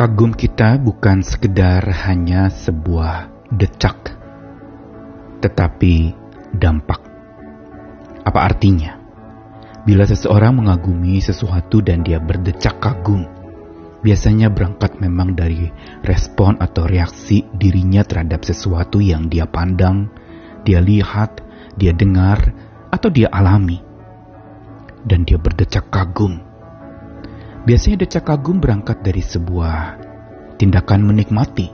Kagum kita bukan sekedar hanya sebuah decak, tetapi dampak. Apa artinya? Bila seseorang mengagumi sesuatu dan dia berdecak kagum, biasanya berangkat memang dari respon atau reaksi dirinya terhadap sesuatu yang dia pandang, dia lihat, dia dengar, atau dia alami. Dan dia berdecak kagum. Biasanya decak kagum berangkat dari sebuah tindakan menikmati.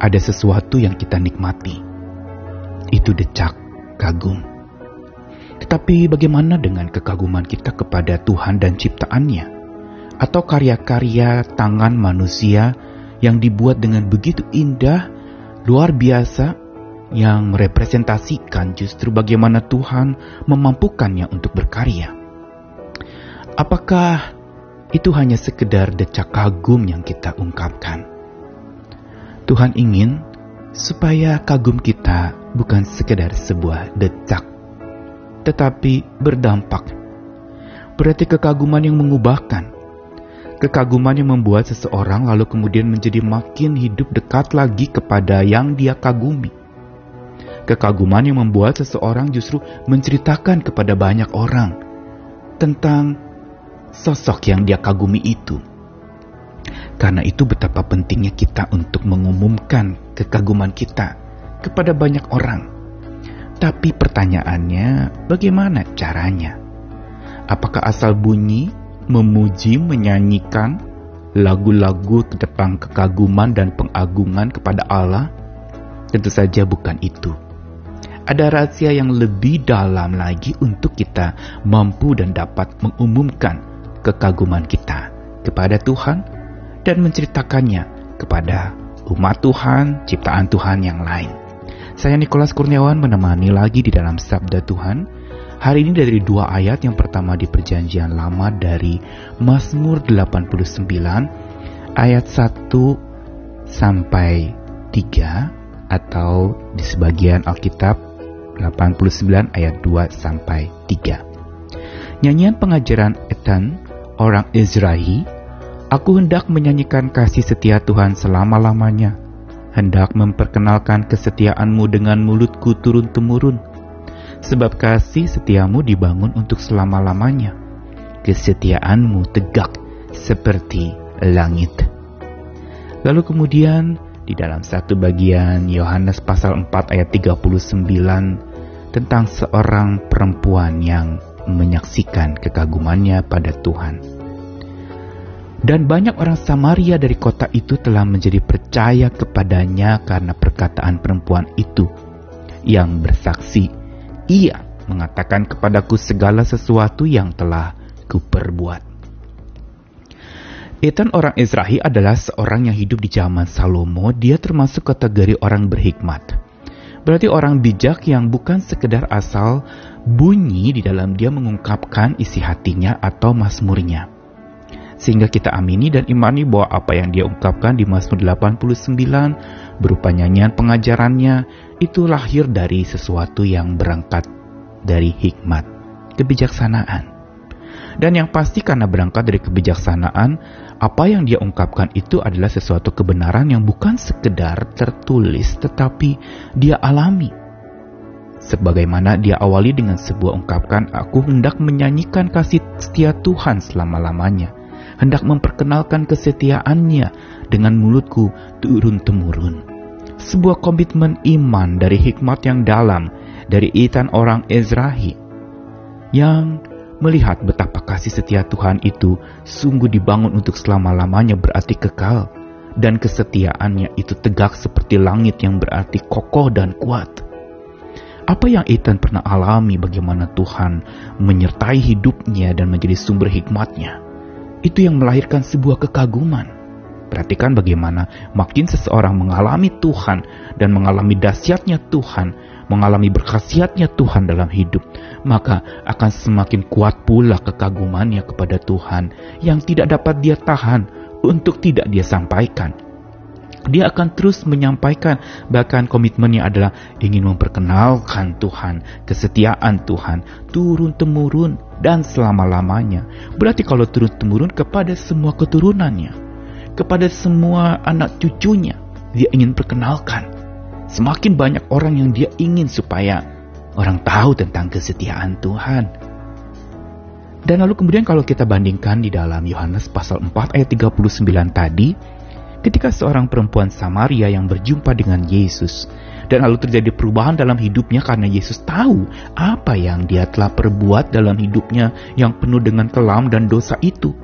Ada sesuatu yang kita nikmati. Itu decak kagum. Tetapi bagaimana dengan kekaguman kita kepada Tuhan dan ciptaannya? Atau karya-karya tangan manusia yang dibuat dengan begitu indah, luar biasa, yang merepresentasikan justru bagaimana Tuhan memampukannya untuk berkarya. Apakah itu hanya sekedar decak kagum yang kita ungkapkan? Tuhan ingin supaya kagum kita bukan sekedar sebuah decak tetapi berdampak. Berarti kekaguman yang mengubahkan. Kekaguman yang membuat seseorang lalu kemudian menjadi makin hidup dekat lagi kepada yang dia kagumi. Kekaguman yang membuat seseorang justru menceritakan kepada banyak orang tentang sosok yang dia kagumi itu. Karena itu betapa pentingnya kita untuk mengumumkan kekaguman kita kepada banyak orang tapi pertanyaannya, bagaimana caranya? Apakah asal bunyi, memuji, menyanyikan lagu-lagu tentang kekaguman dan pengagungan kepada Allah? Tentu saja bukan itu. Ada rahasia yang lebih dalam lagi untuk kita mampu dan dapat mengumumkan kekaguman kita kepada Tuhan dan menceritakannya kepada umat Tuhan, ciptaan Tuhan yang lain. Saya Nikolas Kurniawan menemani lagi di dalam Sabda Tuhan. Hari ini dari dua ayat yang pertama di perjanjian lama dari Mazmur 89 ayat 1 sampai 3 atau di sebagian Alkitab 89 ayat 2 sampai 3. Nyanyian pengajaran Ethan orang Israel, aku hendak menyanyikan kasih setia Tuhan selama-lamanya hendak memperkenalkan kesetiaanmu dengan mulutku turun-temurun. Sebab kasih setiamu dibangun untuk selama-lamanya. Kesetiaanmu tegak seperti langit. Lalu kemudian di dalam satu bagian Yohanes pasal 4 ayat 39 tentang seorang perempuan yang menyaksikan kekagumannya pada Tuhan. Dan banyak orang Samaria dari kota itu telah menjadi percaya kepadanya karena perkataan perempuan itu yang bersaksi, "Ia mengatakan kepadaku segala sesuatu yang telah kuperbuat." Ethan orang Israel adalah seorang yang hidup di zaman Salomo. Dia termasuk kategori orang berhikmat. Berarti orang bijak yang bukan sekedar asal bunyi di dalam dia mengungkapkan isi hatinya atau masmurnya sehingga kita amini dan imani bahwa apa yang dia ungkapkan di Mazmur 89 berupa nyanyian pengajarannya itu lahir dari sesuatu yang berangkat dari hikmat, kebijaksanaan. Dan yang pasti karena berangkat dari kebijaksanaan, apa yang dia ungkapkan itu adalah sesuatu kebenaran yang bukan sekedar tertulis tetapi dia alami. Sebagaimana dia awali dengan sebuah ungkapkan, aku hendak menyanyikan kasih setia Tuhan selama-lamanya hendak memperkenalkan kesetiaannya dengan mulutku turun-temurun. Sebuah komitmen iman dari hikmat yang dalam dari itan orang Ezrahi yang melihat betapa kasih setia Tuhan itu sungguh dibangun untuk selama-lamanya berarti kekal dan kesetiaannya itu tegak seperti langit yang berarti kokoh dan kuat. Apa yang Ethan pernah alami bagaimana Tuhan menyertai hidupnya dan menjadi sumber hikmatnya itu yang melahirkan sebuah kekaguman. Perhatikan bagaimana makin seseorang mengalami Tuhan dan mengalami dahsyatnya Tuhan, mengalami berkhasiatnya Tuhan dalam hidup, maka akan semakin kuat pula kekagumannya kepada Tuhan yang tidak dapat dia tahan untuk tidak dia sampaikan dia akan terus menyampaikan bahkan komitmennya adalah ingin memperkenalkan Tuhan, kesetiaan Tuhan turun temurun dan selama-lamanya. Berarti kalau turun temurun kepada semua keturunannya. Kepada semua anak cucunya. Dia ingin perkenalkan. Semakin banyak orang yang dia ingin supaya orang tahu tentang kesetiaan Tuhan. Dan lalu kemudian kalau kita bandingkan di dalam Yohanes pasal 4 ayat 39 tadi, ketika seorang perempuan Samaria yang berjumpa dengan Yesus, dan lalu terjadi perubahan dalam hidupnya karena Yesus tahu apa yang dia telah perbuat dalam hidupnya yang penuh dengan kelam dan dosa itu.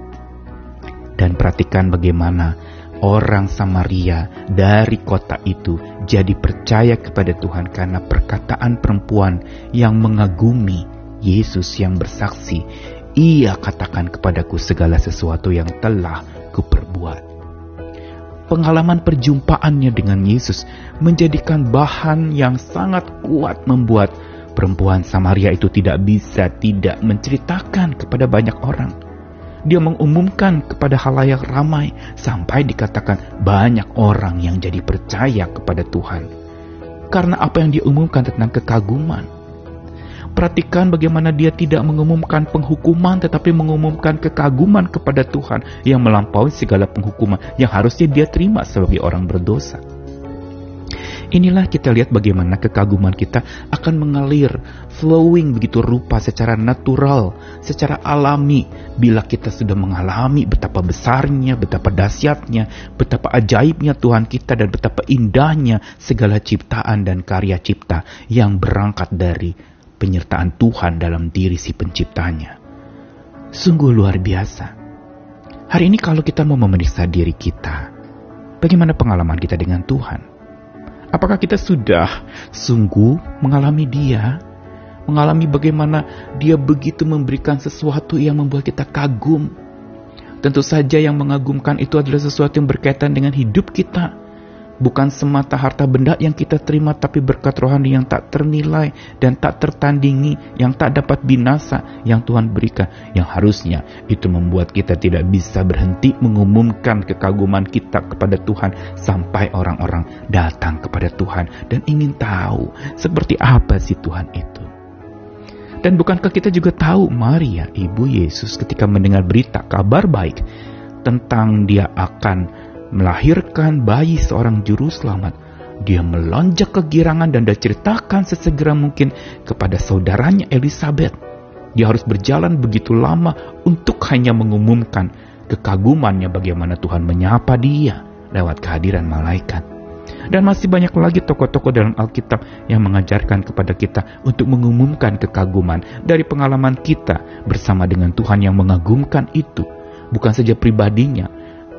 Dan perhatikan bagaimana orang Samaria dari kota itu jadi percaya kepada Tuhan karena perkataan perempuan yang mengagumi Yesus yang bersaksi, ia katakan kepadaku segala sesuatu yang telah kuperbuat. Pengalaman perjumpaannya dengan Yesus menjadikan bahan yang sangat kuat membuat perempuan Samaria itu tidak bisa tidak menceritakan kepada banyak orang. Dia mengumumkan kepada halayak ramai sampai dikatakan banyak orang yang jadi percaya kepada Tuhan. Karena apa yang diumumkan tentang kekaguman, Perhatikan bagaimana dia tidak mengumumkan penghukuman tetapi mengumumkan kekaguman kepada Tuhan yang melampaui segala penghukuman yang harusnya dia terima sebagai orang berdosa. Inilah kita lihat bagaimana kekaguman kita akan mengalir, flowing begitu rupa secara natural, secara alami. Bila kita sudah mengalami betapa besarnya, betapa dahsyatnya, betapa ajaibnya Tuhan kita dan betapa indahnya segala ciptaan dan karya cipta yang berangkat dari penyertaan Tuhan dalam diri si penciptanya. Sungguh luar biasa. Hari ini kalau kita mau memeriksa diri kita, bagaimana pengalaman kita dengan Tuhan? Apakah kita sudah sungguh mengalami dia? Mengalami bagaimana dia begitu memberikan sesuatu yang membuat kita kagum. Tentu saja yang mengagumkan itu adalah sesuatu yang berkaitan dengan hidup kita bukan semata harta benda yang kita terima, tapi berkat rohani yang tak ternilai dan tak tertandingi, yang tak dapat binasa yang Tuhan berikan, yang harusnya itu membuat kita tidak bisa berhenti mengumumkan kekaguman kita kepada Tuhan sampai orang-orang datang kepada Tuhan dan ingin tahu seperti apa sih Tuhan itu. Dan bukankah kita juga tahu Maria, ibu Yesus ketika mendengar berita kabar baik tentang dia akan melahirkan bayi seorang juru selamat, dia melonjak kegirangan dan dia ceritakan sesegera mungkin kepada saudaranya Elizabeth. Dia harus berjalan begitu lama untuk hanya mengumumkan kekagumannya bagaimana Tuhan menyapa dia lewat kehadiran malaikat. Dan masih banyak lagi tokoh-tokoh dalam Alkitab yang mengajarkan kepada kita untuk mengumumkan kekaguman dari pengalaman kita bersama dengan Tuhan yang mengagumkan itu. Bukan saja pribadinya,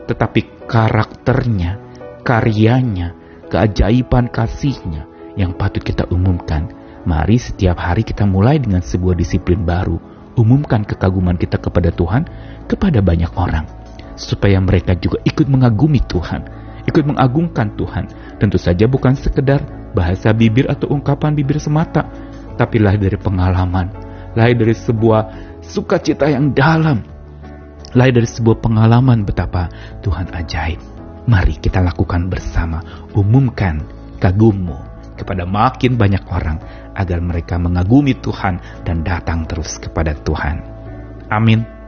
tetapi karakternya, karyanya, keajaiban kasihnya yang patut kita umumkan. Mari setiap hari kita mulai dengan sebuah disiplin baru. Umumkan kekaguman kita kepada Tuhan, kepada banyak orang. Supaya mereka juga ikut mengagumi Tuhan, ikut mengagungkan Tuhan. Tentu saja bukan sekedar bahasa bibir atau ungkapan bibir semata, tapi lahir dari pengalaman, lahir dari sebuah sukacita yang dalam, lahir dari sebuah pengalaman betapa Tuhan ajaib. Mari kita lakukan bersama, umumkan kagummu kepada makin banyak orang agar mereka mengagumi Tuhan dan datang terus kepada Tuhan. Amin.